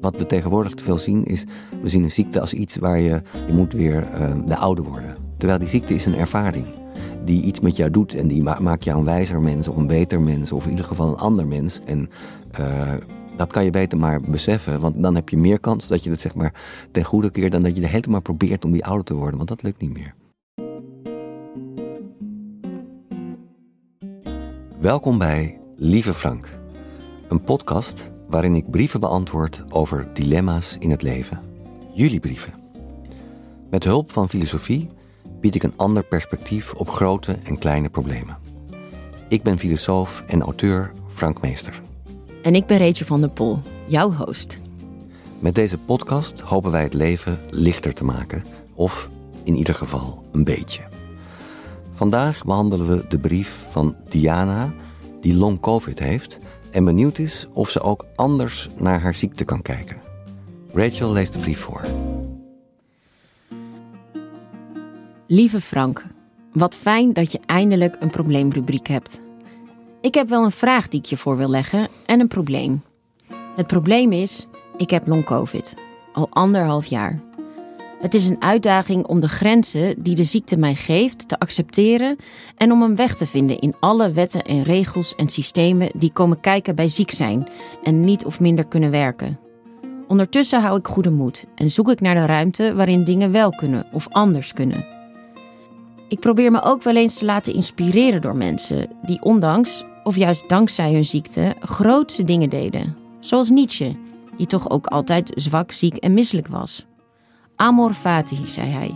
Wat we tegenwoordig te veel zien is, we zien een ziekte als iets waar je, je moet weer uh, de oude worden. Terwijl die ziekte is een ervaring die iets met jou doet en die ma maakt jou een wijzer mens of een beter mens of in ieder geval een ander mens. En uh, dat kan je beter maar beseffen, want dan heb je meer kans dat je het zeg maar ten goede keert dan dat je de hele tijd maar probeert om die ouder te worden, want dat lukt niet meer. Welkom bij Lieve Frank, een podcast waarin ik brieven beantwoord over dilemma's in het leven. Jullie brieven. Met hulp van filosofie bied ik een ander perspectief op grote en kleine problemen. Ik ben filosoof en auteur Frank Meester. En ik ben Rachel van der Pol, jouw host. Met deze podcast hopen wij het leven lichter te maken, of in ieder geval een beetje. Vandaag behandelen we de brief van Diana, die long COVID heeft en benieuwd is of ze ook anders naar haar ziekte kan kijken. Rachel leest de brief voor. Lieve Frank, wat fijn dat je eindelijk een probleemrubriek hebt. Ik heb wel een vraag die ik je voor wil leggen en een probleem. Het probleem is, ik heb long-covid, al anderhalf jaar. Het is een uitdaging om de grenzen die de ziekte mij geeft te accepteren en om een weg te vinden in alle wetten en regels en systemen die komen kijken bij ziek zijn en niet of minder kunnen werken. Ondertussen hou ik goede moed en zoek ik naar de ruimte waarin dingen wel kunnen of anders kunnen. Ik probeer me ook wel eens te laten inspireren door mensen die ondanks of juist dankzij hun ziekte grootse dingen deden. Zoals Nietzsche, die toch ook altijd zwak, ziek en misselijk was. Amor fati, zei hij.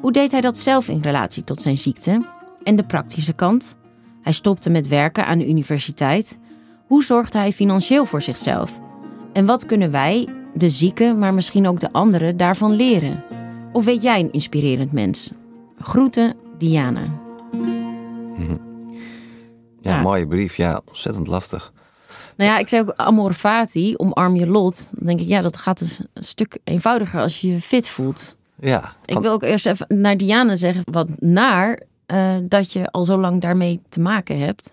Hoe deed hij dat zelf in relatie tot zijn ziekte? En de praktische kant? Hij stopte met werken aan de universiteit. Hoe zorgde hij financieel voor zichzelf? En wat kunnen wij, de zieken, maar misschien ook de anderen, daarvan leren? Of weet jij een inspirerend mens? Groeten, Diana. Mhm. Ja, ja, mooie brief. Ja, ontzettend lastig. Nou ja, ik zei ook amor fati, omarm je lot. Dan denk ik, ja, dat gaat dus een stuk eenvoudiger als je je fit voelt. Ja. Ik wil ook eerst even naar Diana zeggen, wat naar uh, dat je al zo lang daarmee te maken hebt.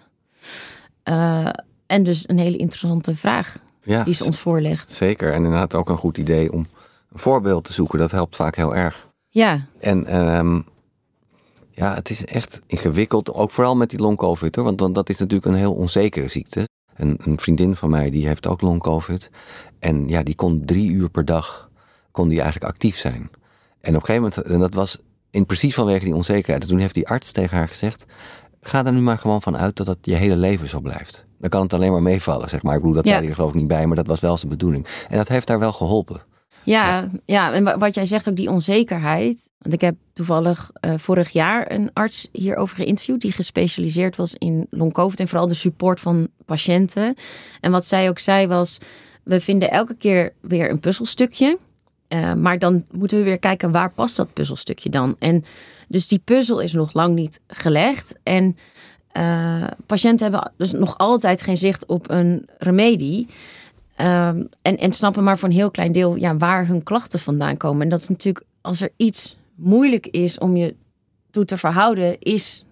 Uh, en dus een hele interessante vraag ja, die ze ons voorlegt. Zeker, en inderdaad ook een goed idee om een voorbeeld te zoeken. Dat helpt vaak heel erg. Ja. En um, ja, het is echt ingewikkeld, ook vooral met die long covid hoor, want dan, dat is natuurlijk een heel onzekere ziekte. Een, een vriendin van mij die heeft ook long covid en ja, die kon drie uur per dag kon die eigenlijk actief zijn. En op een gegeven moment, en dat was in precies vanwege die onzekerheid. En toen heeft die arts tegen haar gezegd: Ga er nu maar gewoon van uit dat het je hele leven zo blijft. Dan kan het alleen maar meevallen, zeg maar. Ik bedoel, dat ja. zei hij er geloof ik niet bij, maar dat was wel zijn bedoeling. En dat heeft haar wel geholpen. Ja, ja, en wat jij zegt ook, die onzekerheid. Want ik heb toevallig uh, vorig jaar een arts hierover geïnterviewd... die gespecialiseerd was in long-covid en vooral de support van patiënten. En wat zij ook zei was, we vinden elke keer weer een puzzelstukje... Uh, maar dan moeten we weer kijken waar past dat puzzelstukje dan. En dus die puzzel is nog lang niet gelegd. En uh, patiënten hebben dus nog altijd geen zicht op een remedie. Um, en, en snappen maar voor een heel klein deel ja, waar hun klachten vandaan komen. En dat is natuurlijk, als er iets moeilijk is om je toe te verhouden, is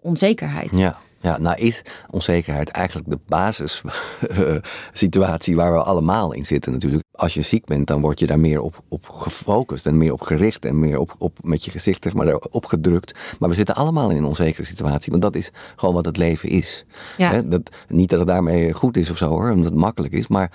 onzekerheid. Ja. Ja, nou is onzekerheid eigenlijk de basissituatie waar we allemaal in zitten natuurlijk. Als je ziek bent, dan word je daar meer op, op gefocust en meer op gericht en meer op, op met je gezicht zeg maar, erop gedrukt. Maar we zitten allemaal in een onzekere situatie, want dat is gewoon wat het leven is. Ja. dat, niet dat het daarmee goed is of zo hoor, omdat het makkelijk is, maar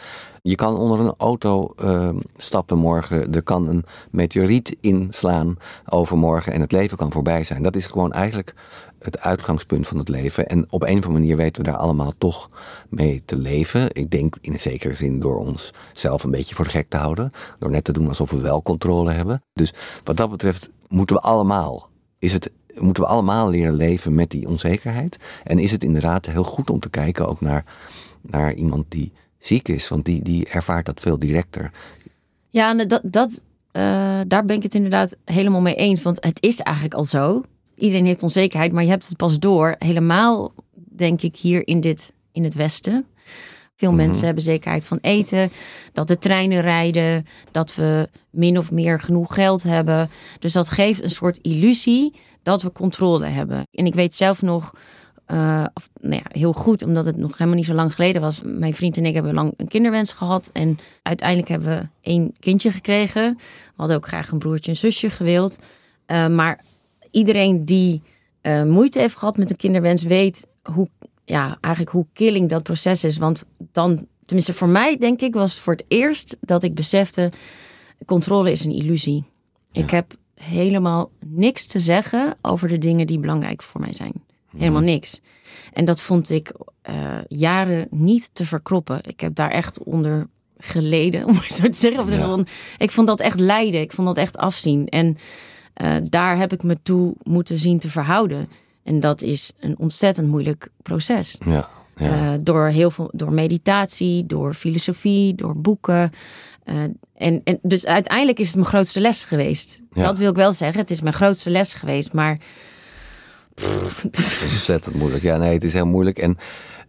je kan onder een auto uh, stappen morgen. Er kan een meteoriet inslaan overmorgen en het leven kan voorbij zijn. Dat is gewoon eigenlijk het uitgangspunt van het leven. En op een of andere manier weten we daar allemaal toch mee te leven. Ik denk in een zekere zin door ons zelf een beetje voor de gek te houden. Door net te doen alsof we wel controle hebben. Dus wat dat betreft moeten we allemaal. Is het moeten we allemaal leren leven met die onzekerheid. En is het inderdaad heel goed om te kijken ook naar, naar iemand die ziek is, want die, die ervaart dat veel directer. Ja, dat, dat eh, daar ben ik het inderdaad helemaal mee eens. Want het is eigenlijk al zo. Iedereen heeft onzekerheid, maar je hebt het pas door. Helemaal, denk ik, hier in, dit, in het Westen. Veel Mhm. mensen hebben zekerheid van eten, dat de treinen rijden, dat we min of meer genoeg geld hebben. Dus dat geeft een soort illusie dat we controle hebben. En ik weet zelf nog, eh, of, nou ja, heel goed, omdat het nog helemaal niet zo lang geleden was. Mijn vriend en ik hebben lang een kinderwens gehad. En uiteindelijk hebben we één kindje gekregen. We hadden ook graag een broertje en zusje gewild. Eh, maar iedereen die eh, moeite heeft gehad met een kinderwens, weet hoe, ja, eigenlijk hoe killing dat proces is. Want dan, tenminste voor mij denk ik, was het voor het eerst dat ik besefte, controle is een illusie. Ik heb helemaal niks te zeggen over de dingen die belangrijk voor mij zijn. Helemaal niks. En dat vond ik eh, jaren niet te verkroppen. Ik heb daar echt onder geleden, om het zo te zeggen. Ja. Ik vond dat echt lijden. Ik vond dat echt afzien. En eh, daar heb ik me toe moeten zien te verhouden. En dat is een ontzettend moeilijk proces. Ja, ja. Eh, door heel veel, door meditatie, door filosofie, door boeken. En, en dus uiteindelijk is het mijn grootste les geweest. Ja. Dat wil ik wel zeggen. Het is mijn grootste les geweest. Maar Het is ontzettend moeilijk. Ja, nee, het is heel moeilijk. En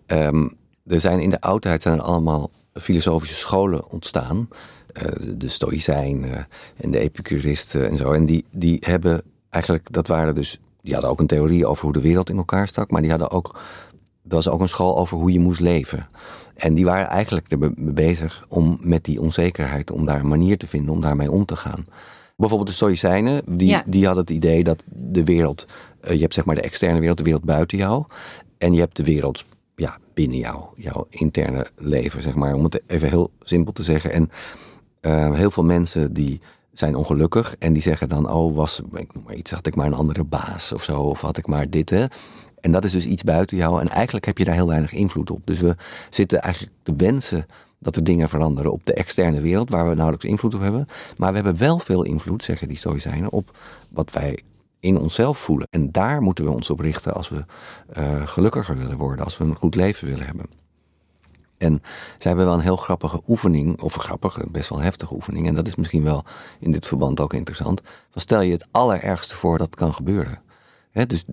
ehm, er zijn in de oudheid zijn er allemaal filosofische scholen ontstaan. Eh, de Stoïcijnen en de Epicuristen en zo. En die, die hebben eigenlijk, dat waren dus, die hadden ook een theorie over hoe de wereld in elkaar stak. Maar die hadden ook, er was ook een school over hoe je moest leven. En die waren eigenlijk er mee bezig om met die onzekerheid, om daar een manier te vinden om daarmee om te gaan. Bijvoorbeeld de Stoïcijnen, die, Ja. die hadden het idee dat de wereld, eh, je hebt zeg maar de externe wereld, de wereld buiten jou. En je hebt de wereld ja, binnen jou, jouw interne leven, zeg maar. Om het even heel simpel te zeggen. En eh, heel veel mensen die zijn ongelukkig en die zeggen dan, oh, was, ik noem maar iets, had ik maar een andere baas of zo, of had ik maar dit, hè. En dat is dus iets buiten jou en eigenlijk heb je daar heel weinig invloed op. Dus we zitten eigenlijk te wensen dat er dingen veranderen op de externe wereld, waar we nauwelijks invloed op hebben. Maar we hebben wel veel invloed, zeggen die stoïcijnen, op wat wij in onszelf voelen. En daar moeten we ons op richten als we eh, gelukkiger willen worden, als we een goed leven willen hebben. En zij hebben wel een heel grappige oefening, of een grappige, best wel heftige oefening. En dat is misschien wel in dit verband ook interessant. Stel je het allerergste voor dat kan gebeuren. Dus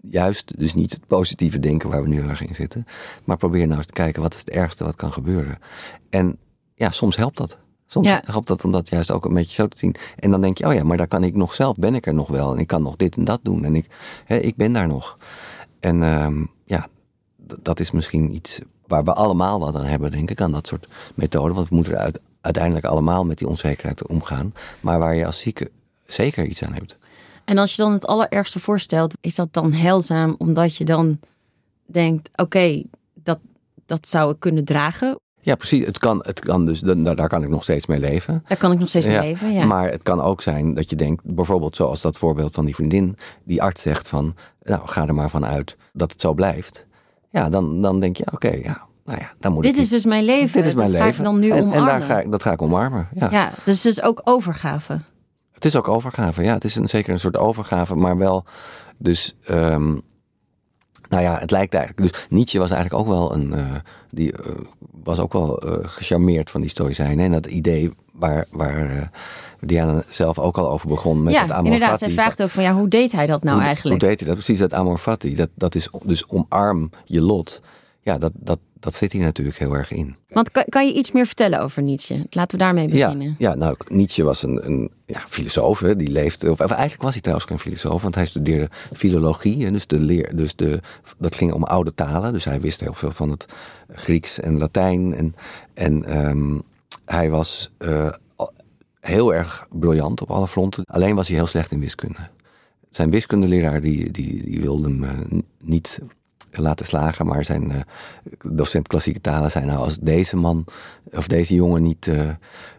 juist, dus niet het positieve denken waar we nu erg in zitten. Maar probeer nou eens te kijken, wat is het ergste wat kan gebeuren? En ja, soms helpt dat. Soms Ja. helpt dat om dat juist ook een beetje zo te zien. En dan denk je, oh ja, maar daar kan ik nog zelf, ben ik er nog wel. En ik kan nog dit en dat doen. En ik, hè, ik ben daar nog. En ehm, ja, dat is misschien iets waar we allemaal wat aan hebben, denk ik, aan dat soort methoden. Want we moeten er uit- uiteindelijk allemaal met die onzekerheid omgaan. Maar waar je als zieke zeker iets aan hebt. En als je dan het allerergste voorstelt, is dat dan heilzaam omdat je dan denkt: oké, dat, dat zou ik kunnen dragen. Ja, precies. Het kan, het kan dus, da- daar kan ik nog steeds mee leven. Daar kan ik nog steeds mee Ja, leven. Ja. Maar het kan ook zijn dat je denkt, bijvoorbeeld zoals dat voorbeeld van die vriendin, die arts zegt van, nou ga er maar van uit dat het zo blijft. Ja, dan, dan denk je, oké, ja, nou ja, dan moet Dit ik is dus mijn leven. dit is mijn dat leven. ga ik dan nu en, en daar ga ik, dat ga ik omarmen. Ja. Ja, dus het is ook overgave. Het is ook overgave, ja. Het is een, zeker een soort overgave, maar wel dus... ehm, nou ja, het lijkt eigenlijk... Dus Nietzsche was eigenlijk ook wel een... eh, die eh, was ook wel eh, gecharmeerd van die stoïcijnen. En dat idee waar, waar eh, Diana zelf ook al over begon met ja, het amor inderdaad. Zij vraagt ook van ja, hoe deed hij dat nou hoe, eigenlijk? Hoe deed hij dat? Precies, dat amor fati. Dat, dat is dus omarm je lot. Ja, dat, dat, dat zit hier natuurlijk heel erg in. Want kan, kan je iets meer vertellen over Nietzsche? Laten we daarmee Ja, beginnen. ja, nou, Nietzsche was een, een ja, filosoof. Hè, die leefde, of, of eigenlijk was hij trouwens geen filosoof, want hij studeerde filologie. Hè, dus de leer, dus de, dat ging om oude talen. Dus hij wist heel veel van het Grieks en Latijn. En, en ehm, hij was eh, heel erg briljant op alle fronten. Alleen was hij heel slecht in wiskunde. Zijn wiskundeleraar die, die, die wilde hem eh, niet laten slagen. Maar zijn eh, docent klassieke talen zei nou als deze man of deze jongen niet, eh,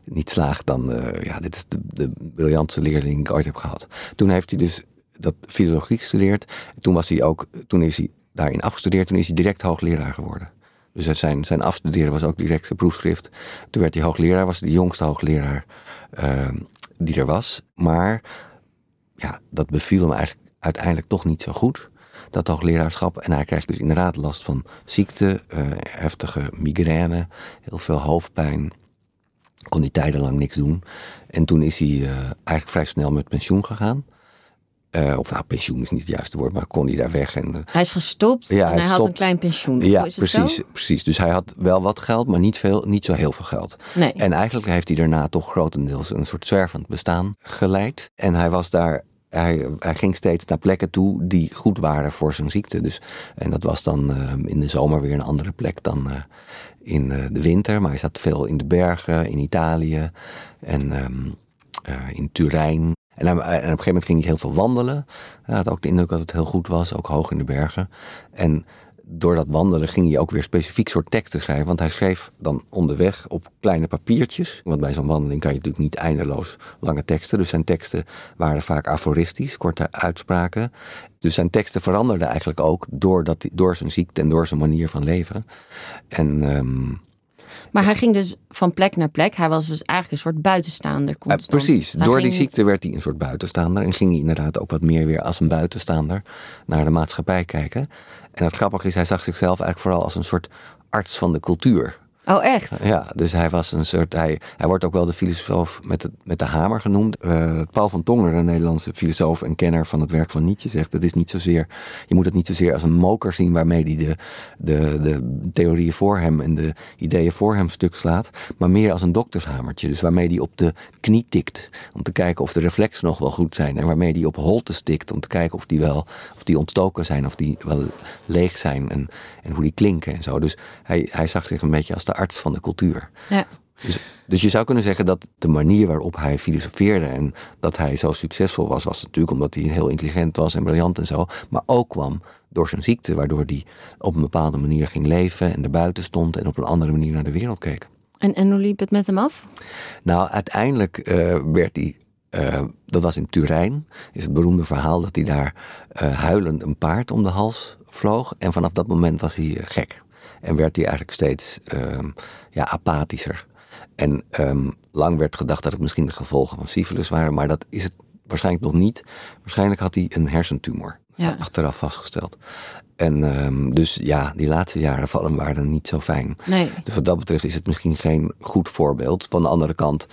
niet slaagt, dan eh, ja, dit is de, de briljantste leerling die ik ooit heb gehad. Toen heeft hij dus dat filologie gestudeerd. Toen was hij ook, toen is hij daarin afgestudeerd, toen is hij direct hoogleraar geworden. Dus zijn, zijn afstuderen was ook direct zijn proefschrift. Toen werd hij hoogleraar, was hij de jongste hoogleraar eh, die er was. Maar ja, dat beviel hem eigenlijk uiteindelijk toch niet zo goed. Dat hoogleraarschap. En hij krijgt dus inderdaad last van ziekte, eh, heftige migraine, heel veel hoofdpijn. Kon hij tijdenlang niks doen. En toen is hij uh, eigenlijk vrij snel met pensioen gegaan. Uh, of nou, pensioen is niet het juiste woord, maar kon hij daar weg. En, hij is gestopt ja, en hij, had een klein pensioen. Ja, precies, precies. Dus hij had wel wat geld, maar niet, veel, niet zo heel veel geld. Nee. En eigenlijk heeft hij daarna toch grotendeels een soort zwervend bestaan geleid. En hij was daar hij, ging steeds naar plekken toe die goed waren voor zijn ziekte. Dus, en dat was dan uh, in de zomer weer een andere plek dan uh, in uh, de winter. Maar hij zat veel in de bergen, in Italië en um, in Turijn. En, en, op een gegeven moment ging hij heel veel wandelen. Hij had ook de indruk dat het heel goed was, ook hoog in de bergen. En door dat wandelen ging hij ook weer specifiek soort teksten schrijven. Want hij schreef dan onderweg op kleine papiertjes. Want bij zo'n wandeling kan je natuurlijk niet eindeloos lange teksten. Dus zijn teksten waren vaak aforistisch, korte uitspraken. Dus zijn teksten veranderden eigenlijk ook door, dat, door zijn ziekte en door zijn manier van leven. En... Um, maar hij ging dus van plek naar plek. Hij was dus eigenlijk een soort buitenstaander. Uh, precies. Door die ziekte werd hij een soort buitenstaander. En ging hij inderdaad ook wat meer weer als een buitenstaander naar de maatschappij kijken. En het grappige is, hij zag zichzelf eigenlijk vooral als een soort arts van de cultuur. Oh, echt? Ja, dus hij was een soort. Hij, hij wordt ook wel de filosoof met, het, met de hamer genoemd. Uh, Paul van Tonger, een Nederlandse filosoof en kenner van het werk van Nietzsche, zegt: het is niet zozeer. Je moet het niet zozeer als een moker zien waarmee hij de, de, de theorieën voor hem en de ideeën voor hem stuk slaat. Maar meer als een doktershamertje. Dus waarmee hij op de knie tikt. Om te kijken of de reflexen nog wel goed zijn. En waarmee hij op holte stikt. Om te kijken of die wel of die ontstoken zijn. Of die wel leeg zijn. En, en hoe die klinken en zo. Dus hij, hij zag zich een beetje als de arts van de cultuur. Ja. Dus, dus, je zou kunnen zeggen dat de manier waarop hij filosofeerde en dat hij zo succesvol was, was natuurlijk omdat hij heel intelligent was en briljant en zo. Maar ook kwam door zijn ziekte, waardoor hij op een bepaalde manier ging leven en erbuiten stond en op een andere manier naar de wereld keek. En, en hoe liep het met hem af? Nou, uiteindelijk uh, werd hij uh, dat was in Turijn, is het beroemde verhaal dat hij daar uh, huilend een paard om de hals vloog. En vanaf dat moment was hij gek. En werd hij eigenlijk steeds um, ja, apathischer. En um, lang werd gedacht dat het misschien de gevolgen van syfilis waren, maar dat is het waarschijnlijk nog niet. Waarschijnlijk had hij een hersentumor. Ja. Achteraf vastgesteld. En um, dus ja, die laatste jaren van hem waren niet zo fijn. Nee. Dus wat dat betreft is het misschien geen goed voorbeeld. Van de andere kant,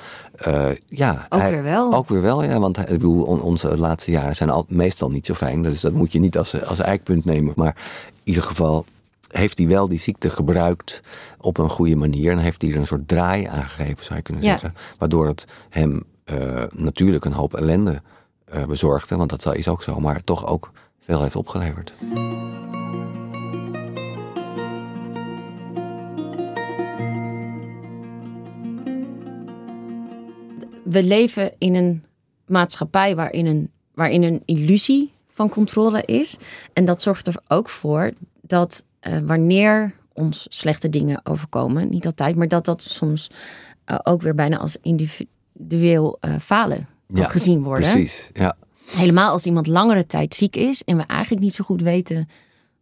uh, ja. Ook hij, weer wel. Ook weer wel, ja. Want ik bedoel, onze laatste jaren zijn al, meestal niet zo fijn. Dus dat moet je niet als, als eikpunt nemen. Maar in ieder geval, heeft hij wel die ziekte gebruikt op een goede manier. En heeft hij er een soort draai aangegeven, zou je kunnen zeggen. Waardoor het hem uh, natuurlijk een hoop ellende uh, bezorgde. Want dat is ook zo. Maar toch ook veel heeft opgeleverd. We leven in een maatschappij waarin een, waarin een illusie van controle is. En dat zorgt er ook voor dat uh, wanneer ons slechte dingen overkomen, niet altijd, maar dat dat soms uh, ook weer bijna als individueel uh, falen ja, gezien worden. Precies, ja. Helemaal als iemand langere tijd ziek is en we eigenlijk niet zo goed weten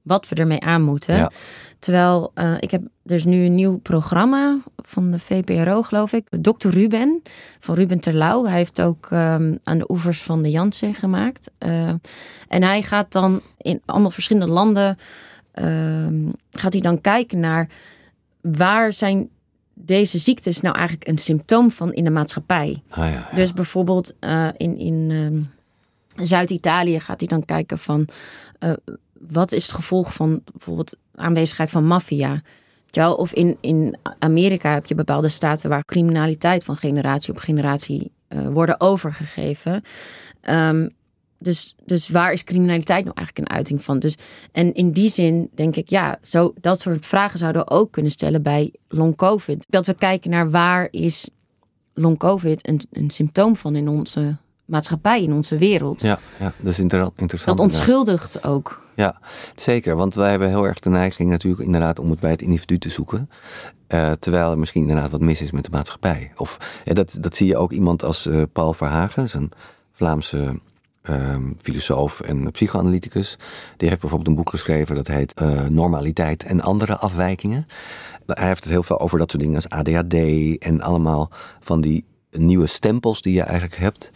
wat we ermee aan moeten. Ja. Terwijl uh, ik heb, er is nu een nieuw programma van de VPRO, geloof ik. Dr. Ruben, van Ruben Terlouw. Hij heeft ook um, aan de oevers van de Janssen gemaakt. Uh, en hij gaat dan in allemaal verschillende landen uh, gaat hij dan kijken naar waar zijn deze ziektes nou eigenlijk een symptoom van in de maatschappij. Ah, ja, ja. Dus bijvoorbeeld uh, in, in uh, Zuid-Italië gaat hij dan kijken van uh, wat is het gevolg van bijvoorbeeld aanwezigheid van maffia. Of in, in Amerika heb je bepaalde staten waar criminaliteit van generatie op generatie worden overgegeven. Um, dus, dus waar is criminaliteit nou eigenlijk een uiting van? Dus, en in die zin denk ik, ja, zo, dat soort vragen zouden we ook kunnen stellen bij long COVID. Dat we kijken naar waar is long COVID een, een symptoom van in onze maatschappij, in onze wereld. Ja, ja dat is interessant. Dat onschuldigt ook. Ja, zeker. Want wij hebben heel erg de neiging natuurlijk inderdaad om het bij het individu te zoeken. Uh, terwijl er misschien inderdaad wat mis is met de maatschappij. Of ja, dat, dat zie je ook iemand als uh, Paul Verhagen, een Vlaamse um, filosoof en psychoanalyticus. Die heeft bijvoorbeeld een boek geschreven dat heet uh, Normaliteit en andere afwijkingen. Hij heeft het heel veel over dat soort dingen als ADHD en allemaal van die nieuwe stempels die je eigenlijk hebt.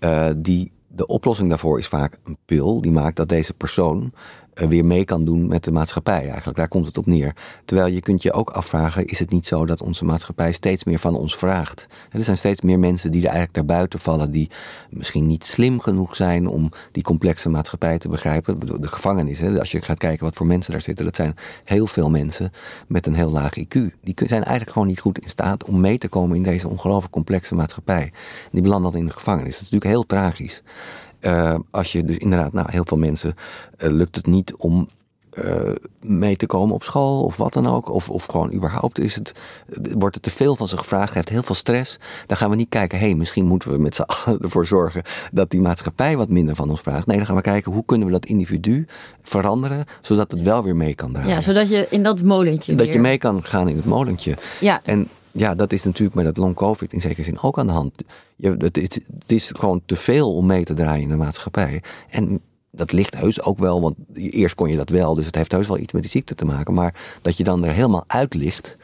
Uh, die, de oplossing daarvoor is vaak een pil die maakt dat deze persoon eh, weer mee kan doen met de maatschappij eigenlijk. Daar komt het op neer. Terwijl je kunt je ook afvragen, is het niet zo dat onze maatschappij steeds meer van ons vraagt? Er zijn steeds meer mensen die er eigenlijk daarbuiten vallen, die misschien niet slim genoeg zijn om die complexe maatschappij te begrijpen. De gevangenis, als je gaat kijken wat voor mensen daar zitten, dat zijn heel veel mensen met een heel laag IQ. Die zijn eigenlijk gewoon niet goed in staat om mee te komen in deze ongelooflijk complexe maatschappij. Die belanden dan in de gevangenis. Dat is natuurlijk heel tragisch. Uh, als je dus inderdaad, nou, heel veel mensen uh, lukt het niet om uh, mee te komen op school of wat dan ook. Of, of gewoon überhaupt is het, wordt er te veel van ze gevraagd, heeft heel veel stress. Dan gaan we niet kijken, hé, hey, misschien moeten we met z'n allen ervoor zorgen dat die maatschappij wat minder van ons vraagt. Nee, dan gaan we kijken, hoe kunnen we dat individu veranderen, zodat het wel weer mee kan draaien. Ja, zodat je in dat molentje Dat weer... je mee kan gaan in het molentje. Ja. En ja, dat is natuurlijk met het long covid in zekere zin ook aan de hand. Je, het, is gewoon te veel om mee te draaien in de maatschappij. En dat ligt heus ook wel, want eerst kon je dat wel, dus het heeft heus wel iets met die ziekte te maken. Maar dat je dan er helemaal uit ligt.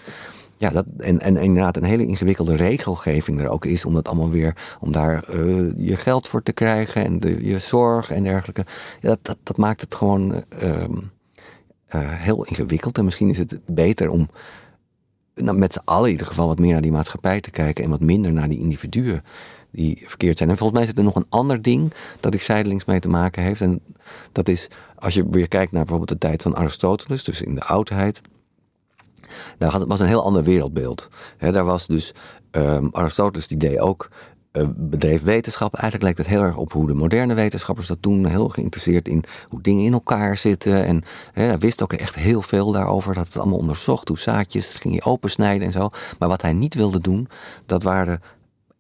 Ja, dat, en, en inderdaad een hele ingewikkelde regelgeving er ook is om dat allemaal weer, om daar uh, je geld voor te krijgen en de, je zorg en dergelijke. Ja, dat, dat, dat maakt het gewoon uh, uh, heel ingewikkeld. En misschien is het beter om nou, met z'n allen in ieder geval wat meer naar die maatschappij te kijken en wat minder naar die individuen die verkeerd zijn. En volgens mij zit er nog een ander ding dat ik zijdelings mee te maken heeft. En dat is als je weer kijkt naar bijvoorbeeld de tijd van Aristoteles, dus in de oudheid. Daar was een heel ander wereldbeeld. Daar was dus um, Aristoteles die deed ook bedreef wetenschap. Eigenlijk lijkt het heel erg op hoe de moderne wetenschappers dat doen. Heel geïnteresseerd in hoe dingen in elkaar zitten. En hij wist ook echt heel veel daarover. Dat het allemaal onderzocht. Hoe zaadjes ging je opensnijden en zo. Maar wat hij niet wilde doen, dat waren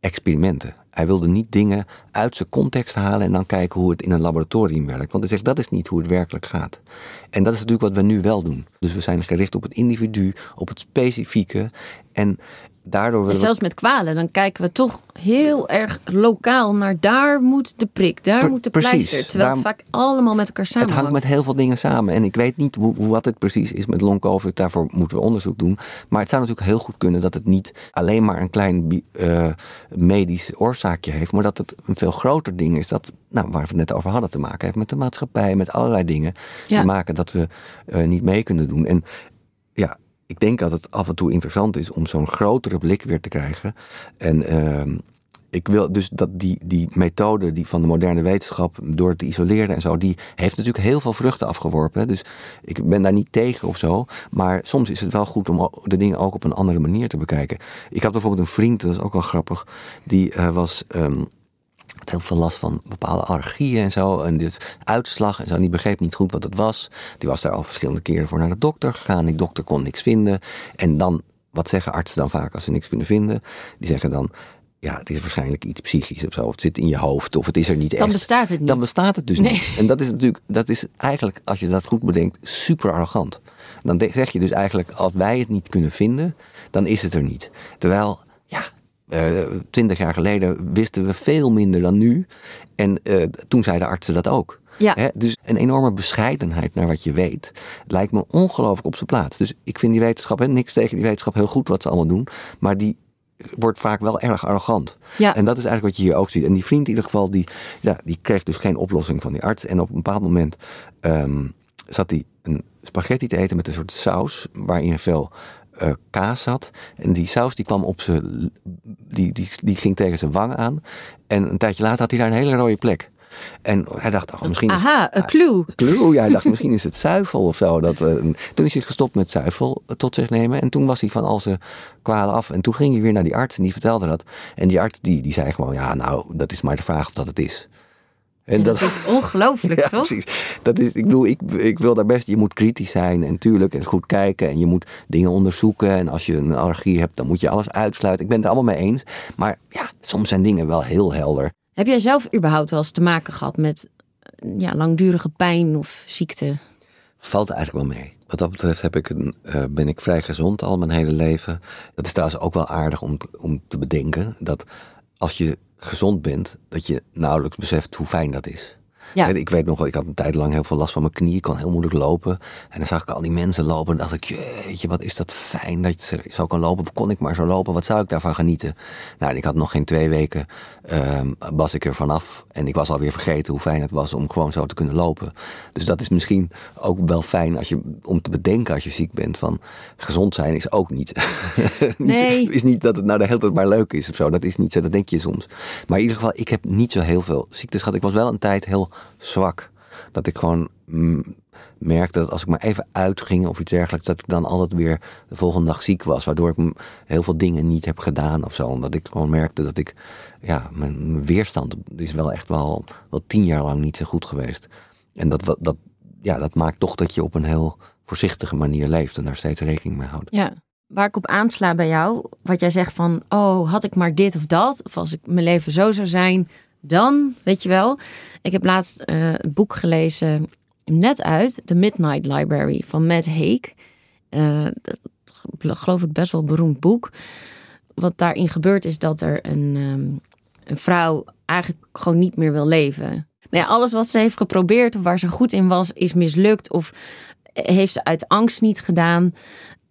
experimenten. Hij wilde niet dingen uit zijn context halen en dan kijken hoe het in een laboratorium werkt. Want hij zegt dat is niet hoe het werkelijk gaat. En dat is natuurlijk wat we nu wel doen. Dus we zijn gericht op het individu, op het specifieke. En daardoor. En zelfs met kwalen, dan kijken we toch heel erg lokaal naar daar moet de prik, daar moet de precies, pleister. Terwijl daar, het vaak allemaal met elkaar samenhangt. Het hangt met heel veel dingen samen. En ik weet niet hoe, wat het precies is met long. Daarvoor moeten we onderzoek doen. Maar het zou natuurlijk heel goed kunnen dat het niet alleen maar een klein uh, medisch oorzaakje heeft. Maar dat het een veel groter ding is. Dat, nou, waar we het net over hadden te maken heeft met de maatschappij. Met allerlei dingen Ja. die maken dat we uh, niet mee kunnen doen. En ja, ik denk dat het af en toe interessant is om zo'n grotere blik weer te krijgen. En uh, ik wil dus dat die, die methode die van de moderne wetenschap door te isoleren en zo, die heeft natuurlijk heel veel vruchten afgeworpen. Dus ik ben daar niet tegen of zo. Maar soms is het wel goed om de dingen ook op een andere manier te bekijken. Ik had bijvoorbeeld een vriend, dat is ook wel grappig, die uh, was. Um, had heel veel last van bepaalde allergieën en zo. En dit uitslag en zo. En die begreep niet goed wat het was. Die was daar al verschillende keren voor naar de dokter gegaan. Die dokter kon niks vinden. En dan, wat zeggen artsen dan vaak als ze niks kunnen vinden? Die zeggen dan, ja, het is waarschijnlijk iets psychisch of zo. Of het zit in je hoofd, of het is er niet Dan echt. bestaat het niet. Dan bestaat het dus Nee. niet. En dat is natuurlijk, dat is eigenlijk, als je dat goed bedenkt, super arrogant. Dan zeg je dus eigenlijk, als wij het niet kunnen vinden, dan is het er niet. Terwijl, eh, twintig jaar geleden wisten we veel minder dan nu. En eh, toen zeiden artsen dat ook. Ja. Hè, dus een enorme bescheidenheid naar wat je weet, lijkt me ongelooflijk op zijn plaats. Dus ik vind die wetenschap, hè, niks tegen die wetenschap, heel goed wat ze allemaal doen. Maar die wordt vaak wel erg arrogant. Ja. En dat is eigenlijk wat je hier ook ziet. En die vriend in ieder geval, die, ja, die kreeg dus geen oplossing van die arts. En op een bepaald moment ehm, zat hij een spaghetti te eten met een soort saus waarin veel eh, kaas zat. En die saus die kwam op zijn, die, die, die ging tegen zijn wang aan. En een tijdje later had hij daar een hele rode plek. En hij dacht, oh, misschien is Aha, een clue. Clue, ja, hij dacht misschien is het zuivel of zo. Dat toen is hij gestopt met zuivel tot zich nemen. En toen was hij van al zijn kwalen af. En toen ging hij weer naar die arts en die vertelde dat. En die arts die, die zei gewoon, ja nou, dat is maar de vraag of dat het is. En Dat is ongelooflijk, ja, toch? precies. Dat is, ik bedoel, ik, ik wil daar best, je moet kritisch zijn en tuurlijk en goed kijken en je moet dingen onderzoeken. En als je een allergie hebt, dan moet je alles uitsluiten. Ik ben het er allemaal mee eens. Maar ja, soms zijn dingen wel heel helder. Heb jij zelf überhaupt wel eens te maken gehad met ja, langdurige pijn of ziekte? Valt eigenlijk wel mee. Wat dat betreft heb ik een, uh, ben ik vrij gezond al mijn hele leven. Dat is trouwens ook wel aardig om, om te bedenken. Dat als je gezond bent, dat je nauwelijks beseft hoe fijn dat is. Ja. Ik weet nog wel, ik had een tijd lang heel veel last van mijn knie. Ik kon heel moeilijk lopen. En dan zag ik al die mensen lopen. En dacht ik, jeetje, wat is dat fijn dat je zo kan lopen. Of kon ik maar zo lopen? Wat zou ik daarvan genieten? Nou, en ik had nog geen twee weken, ehm, was ik er vanaf. En ik was alweer vergeten hoe fijn het was om gewoon zo te kunnen lopen. Dus dat is misschien ook wel fijn als je, om te bedenken als je ziek bent. Van gezond zijn is ook niet. niet- Nee. Is niet dat het nou de hele tijd maar leuk is of zo. Dat is niet zo, dat denk je soms. Maar in ieder geval, ik heb niet zo heel veel ziektes gehad. Ik was wel een tijd heel zwak. Dat ik gewoon mm, merkte dat als ik maar even uitging of iets dergelijks, dat ik dan altijd weer de volgende dag ziek was. Waardoor ik heel veel dingen niet heb gedaan of zo. Omdat ik gewoon merkte dat ik, ja, mijn, weerstand is wel echt wel, wel tien jaar lang niet zo goed geweest. En dat, dat, ja, dat maakt toch dat je op een heel voorzichtige manier leeft en daar steeds rekening mee houdt. Ja, waar ik op aansla bij jou, wat jij zegt van, oh, had ik maar dit of dat, of als ik mijn leven zo zou zijn, dan, weet je wel. Ik heb laatst eh, een boek gelezen, net uit, The Midnight Library van Matt Haig. Eh, dat geloof ik best wel beroemd boek. Wat daarin gebeurt is dat er een, ehm, een vrouw eigenlijk gewoon niet meer wil leven. Nou ja, alles wat ze heeft geprobeerd of waar ze goed in was, is mislukt of heeft ze uit angst niet gedaan.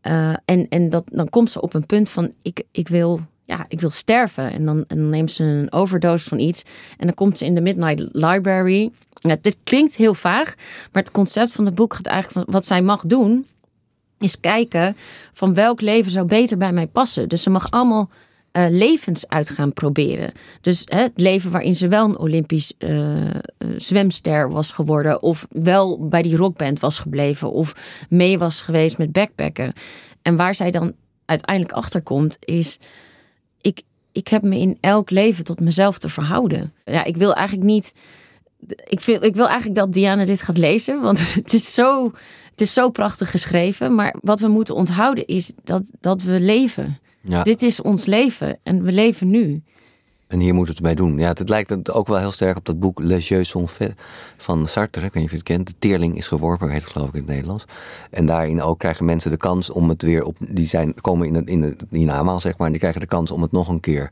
Uh, en en dat, dan komt ze op een punt van ik, ik, wil, ja, ik wil sterven. En dan, en neemt ze een overdose van iets. En dan komt ze in de Midnight Library. Ja, dit klinkt heel vaag, maar het concept van het boek gaat eigenlijk van wat zij mag doen, is kijken van welk leven zou beter bij mij passen. Dus ze mag allemaal uh, levens uit gaan proberen. Dus hè, het leven waarin ze wel een Olympisch uh, zwemster was geworden, of wel bij die rockband was gebleven, of mee was geweest met backpacken. En waar zij dan uiteindelijk achter komt, is: ik, ik heb me in elk leven tot mezelf te verhouden. Ja, ik wil eigenlijk niet. Ik wil, ik wil eigenlijk dat Diana dit gaat lezen, want het is zo, het is zo prachtig geschreven. Maar wat we moeten onthouden is dat, dat we leven. Ja. Dit is ons leven en we leven nu. En hier moet het mee doen. Ja, het lijkt ook wel heel sterk op dat boek Les Jeux sont faits van Sartre. Ik weet niet of je het kent. De teerling is geworpen, heet het geloof ik in het Nederlands. En daarin ook krijgen mensen de kans om het weer op... Die zijn, komen in, het, in, het, in namaal, zeg maar. En die krijgen de kans om het nog een keer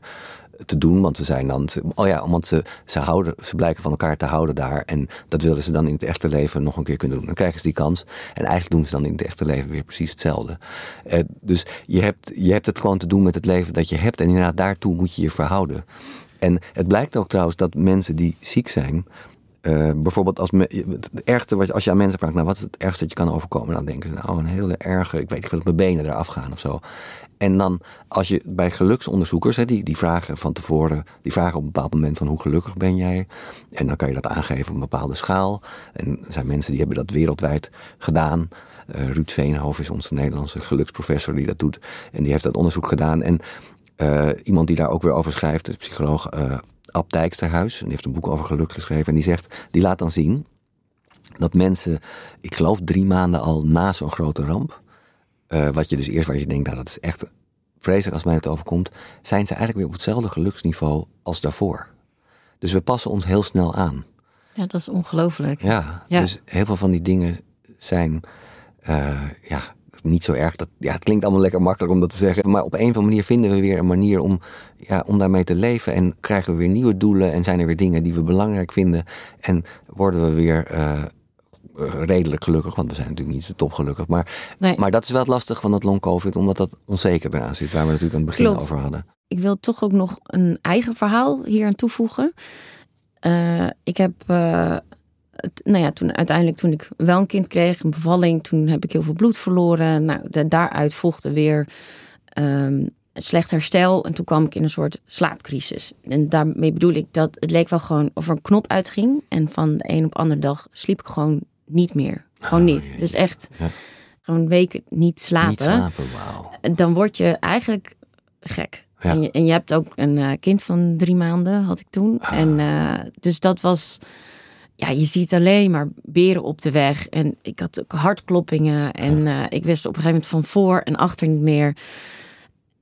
te doen. Want ze zijn dan... Oh ja, want ze, ze, houden, ze blijken van elkaar te houden daar. En dat willen ze dan in het echte leven nog een keer kunnen doen. Dan krijgen ze die kans. En eigenlijk doen ze dan in het echte leven weer precies hetzelfde. Uh, dus je hebt, je hebt het gewoon te doen met het leven dat je hebt. En inderdaad, daartoe moet je je verhouden. En het blijkt ook trouwens dat mensen die ziek zijn... Uh, bijvoorbeeld als, me, het ergste, wat, als je aan mensen vraagt, nou wat is het ergste dat je kan overkomen? Dan denken ze, nou een hele erge, ik weet niet, dat mijn benen eraf gaan of zo. En dan als je bij geluksonderzoekers, hè, die, die vragen van tevoren, die vragen op een bepaald moment van hoe gelukkig ben jij? En dan kan je dat aangeven op een bepaalde schaal. En er zijn mensen die hebben dat wereldwijd gedaan. Uh, Ruud Veenhoven is onze Nederlandse geluksprofessor die dat doet. En die heeft dat onderzoek gedaan. En uh, iemand die daar ook weer over schrijft, de psycholoog Ab Dijksterhuis, en die heeft een boek over geluk geschreven. En die zegt, die laat dan zien dat mensen, ik geloof drie maanden al na zo'n grote ramp, uh, wat je dus eerst waar je denkt, nou dat is echt vreselijk als mij het overkomt, zijn ze eigenlijk weer op hetzelfde geluksniveau als daarvoor. Dus we passen ons heel snel aan. Ja, dat is ongelooflijk. Ja, ja, dus heel veel van die dingen zijn, uh, ja, niet zo erg. Dat, ja, het klinkt allemaal lekker makkelijk om dat te zeggen. Maar op een of andere manier vinden we weer een manier om, ja, om daarmee te leven. En krijgen we weer nieuwe doelen. En zijn er weer dingen die we belangrijk vinden. En worden we weer uh, redelijk gelukkig. Want we zijn natuurlijk niet zo top gelukkig. Maar, nee. maar dat is wel het lastig van dat long covid. Omdat dat onzeker eraan zit. Waar we natuurlijk aan het begin Klopt. over hadden. Ik wil toch ook nog een eigen verhaal hier aan toevoegen. Uh, ik heb nou ja, toen uiteindelijk toen ik wel een kind kreeg, een bevalling, toen heb ik heel veel bloed verloren. Nou, de, daaruit volgde weer um, slecht herstel. En toen kwam ik in een soort slaapcrisis. En daarmee bedoel ik dat het leek wel gewoon of er een knop uitging. En van de een op de andere dag sliep ik gewoon niet meer. Gewoon niet. Oh, dus echt ja. gewoon weken niet slapen. Niet slapen, wauw. Dan word je eigenlijk gek. Ja. En, je, en, je, hebt ook een uh, kind van drie maanden, had ik toen. Ah. En uh, dus dat was ja, je ziet alleen maar beren op de weg. En ik had ook hartkloppingen. En uh, ik wist op een gegeven moment van voor en achter niet meer.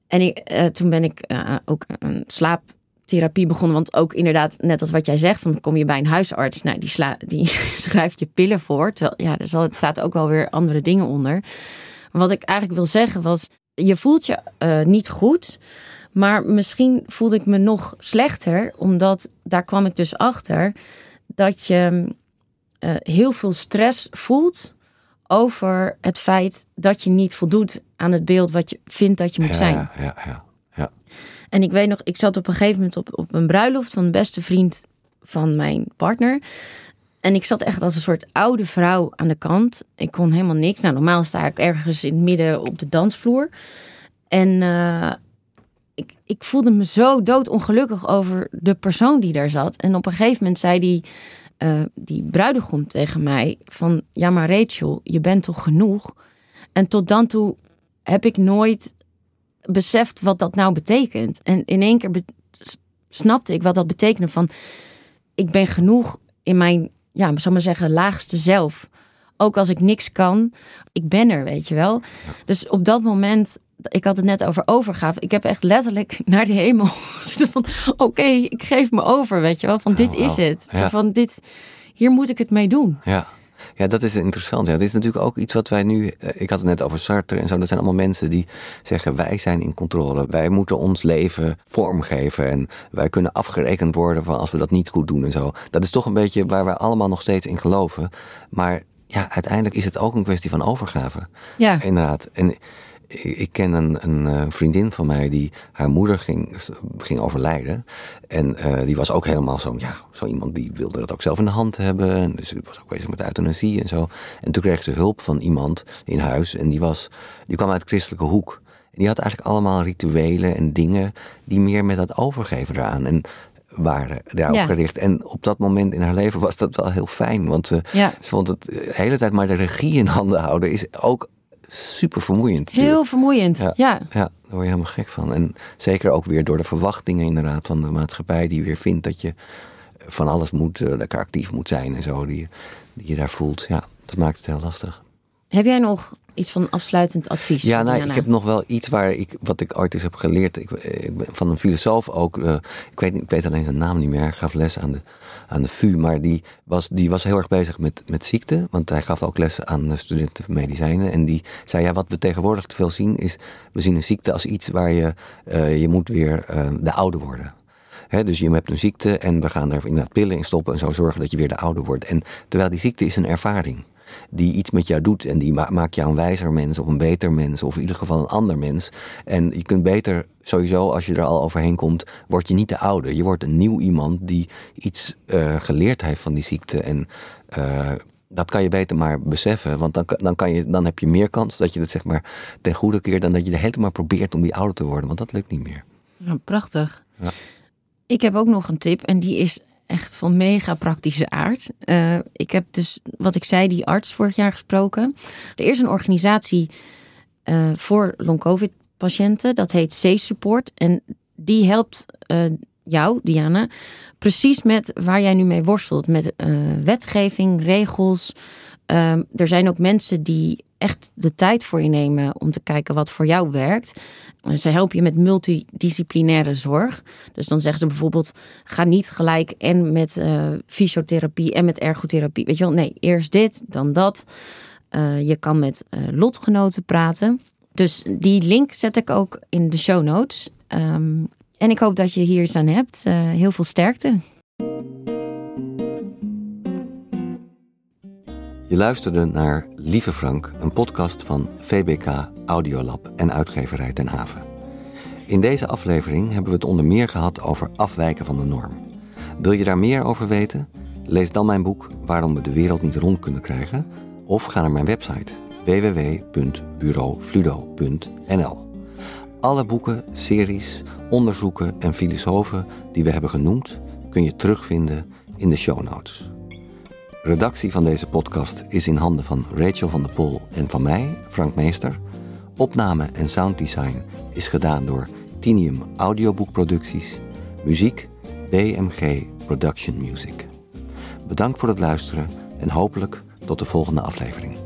En ik, uh, toen ben ik uh, ook een slaaptherapie begonnen. Want ook inderdaad, net als wat jij zegt, van kom je bij een huisarts. Nou, die, sla, die schrijft je pillen voor. Terwijl, ja, er zal, het staat ook wel weer andere dingen onder. Wat ik eigenlijk wil zeggen was, je voelt je niet goed. Maar misschien voelde ik me nog slechter. Omdat, daar kwam ik dus achter dat je uh, heel veel stress voelt over het feit dat je niet voldoet aan het beeld wat je vindt dat je moet ja, zijn. Ja, ja, ja. En ik weet nog, ik zat op een gegeven moment op, op een bruiloft van de beste vriend van mijn partner. En ik zat echt als een soort oude vrouw aan de kant. Ik kon helemaal niks. Nou, normaal sta ik ergens in het midden op de dansvloer. En uh, ik, ik voelde me zo doodongelukkig over de persoon die daar zat. En op een gegeven moment zei die, uh, die bruidegom tegen mij van... Ja, maar Rachel, je bent toch genoeg? En tot dan toe heb ik nooit beseft wat dat nou betekent. En in één keer snapte ik wat dat betekende van... Ik ben genoeg in mijn, ja, zou maar zeggen, laagste zelf. Ook als ik niks kan, ik ben er, weet je wel. Dus op dat moment ik had het net over overgave. Ik heb echt letterlijk naar de hemel van, oké, ik geef me over, weet je wel. Van dit is het. van dit, hier moet ik het mee doen. Ja. Ja, dat is interessant. Ja, het is natuurlijk ook iets wat wij nu. Eh, ik had het net over Sartre en zo. Dat zijn allemaal mensen die zeggen: wij zijn in controle. Wij moeten ons leven vormgeven. En wij kunnen afgerekend worden van als we dat niet goed doen en zo. Dat is toch een beetje waar wij allemaal nog steeds in geloven. Maar ja, uiteindelijk is het ook een kwestie van overgave. Ja. Inderdaad. En ik ken een, een, eh, vriendin van mij die haar moeder ging, ging overlijden. En uh, die was ook helemaal zo, ja, zo iemand die wilde dat ook zelf in de hand hebben. En dus was ook bezig met euthanasie en zo. En toen kreeg ze hulp van iemand in huis. En die, was, die kwam uit de christelijke hoek. En die had eigenlijk allemaal rituelen en dingen die meer met dat overgeven eraan. En waren daarop ja. gericht. En op dat moment in haar leven was dat wel heel fijn. Want ze, ja. ze vond het de hele tijd maar de regie in handen houden is ook super vermoeiend. Heel vermoeiend, ja. ja. Ja, daar word je helemaal gek van. En zeker ook weer door de verwachtingen inderdaad van de maatschappij... die weer vindt dat je van alles moet, uh, lekker actief moet zijn en zo. Die, die je daar voelt, ja, dat maakt het heel lastig. Heb jij nog iets van afsluitend advies? Ja, nou, ik heb nog wel iets waar ik, wat ik ooit eens heb geleerd. Ik, ik ben van een filosoof ook. Uh, ik, weet, ik weet alleen zijn naam niet meer. Hij gaf les aan de, aan de VU. Maar die was, die was heel erg bezig met, met ziekte. Want hij gaf ook lessen aan studenten medicijnen. En die zei: Ja, wat we tegenwoordig te veel zien, is. We zien een ziekte als iets waar je. Uh, je moet weer uh, de oude worden. He, dus je hebt een ziekte en we gaan er inderdaad pillen in stoppen en zo zorgen dat je weer de oude wordt. En terwijl die ziekte is een ervaring die iets met jou doet. En die maakt jou een wijzer mens of een beter mens of in ieder geval een ander mens. En je kunt beter, sowieso als je er al overheen komt, word je niet de oude. Je wordt een nieuw iemand die iets uh, geleerd heeft van die ziekte. En uh, dat kan je beter maar beseffen. Want dan, dan, kan je, dan heb je meer kans dat je het zeg maar ten goede keert dan dat je de hele tijd maar probeert om die ouder te worden. Want dat lukt niet meer. Ja, prachtig. Ja. Ik heb ook nog een tip en die is echt van mega praktische aard. Uh, ik heb dus, wat ik zei, die arts vorig jaar gesproken. Er is een organisatie uh, voor long-covid-patiënten. Dat heet C-Support. En die helpt uh, jou, Diana, precies met waar jij nu mee worstelt. Met wetgeving, regels. Er zijn ook mensen die echt de tijd voor je nemen om te kijken wat voor jou werkt. Ze helpen je met multidisciplinaire zorg. Dus dan zeggen ze bijvoorbeeld: ga niet gelijk en met uh, fysiotherapie en met ergotherapie. Weet je wel, nee, eerst dit, dan dat. Uh, je kan met uh, lotgenoten praten. Dus die link zet ik ook in de show notes. Um, en ik hoop dat je hier iets aan hebt. heel veel sterkte. Je luisterde naar Lieve Frank, een podcast van VBK Audiolab en uitgeverij Ten Haven. In deze aflevering hebben we het onder meer gehad over afwijken van de norm. Wil je daar meer over weten? Lees dan mijn boek Waarom we de wereld niet rond kunnen krijgen of ga naar mijn website www.bureaufludo.nl. Alle boeken, series, onderzoeken en filosofen die we hebben genoemd kun je terugvinden in de show notes. Redactie van deze podcast is in handen van Rachel van der Pol en van mij, Frank Meester. Opname en sounddesign is gedaan door Tinium Audioboekproducties. Muziek BMG Production Music. Bedankt voor het luisteren en hopelijk tot de volgende aflevering.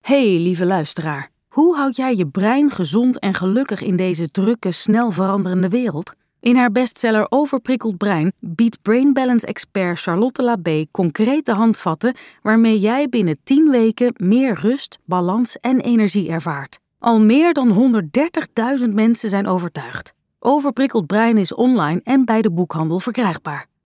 Hey lieve luisteraar, hoe houd jij je brein gezond en gelukkig in deze drukke, snel veranderende wereld? In haar bestseller Overprikkeld Brein biedt Brain Balance expert Charlotte Labé concrete handvatten waarmee jij binnen 10 weken meer rust, balans en energie ervaart. Al meer dan 130.000 mensen zijn overtuigd. Overprikkeld Brein is online en bij de boekhandel verkrijgbaar.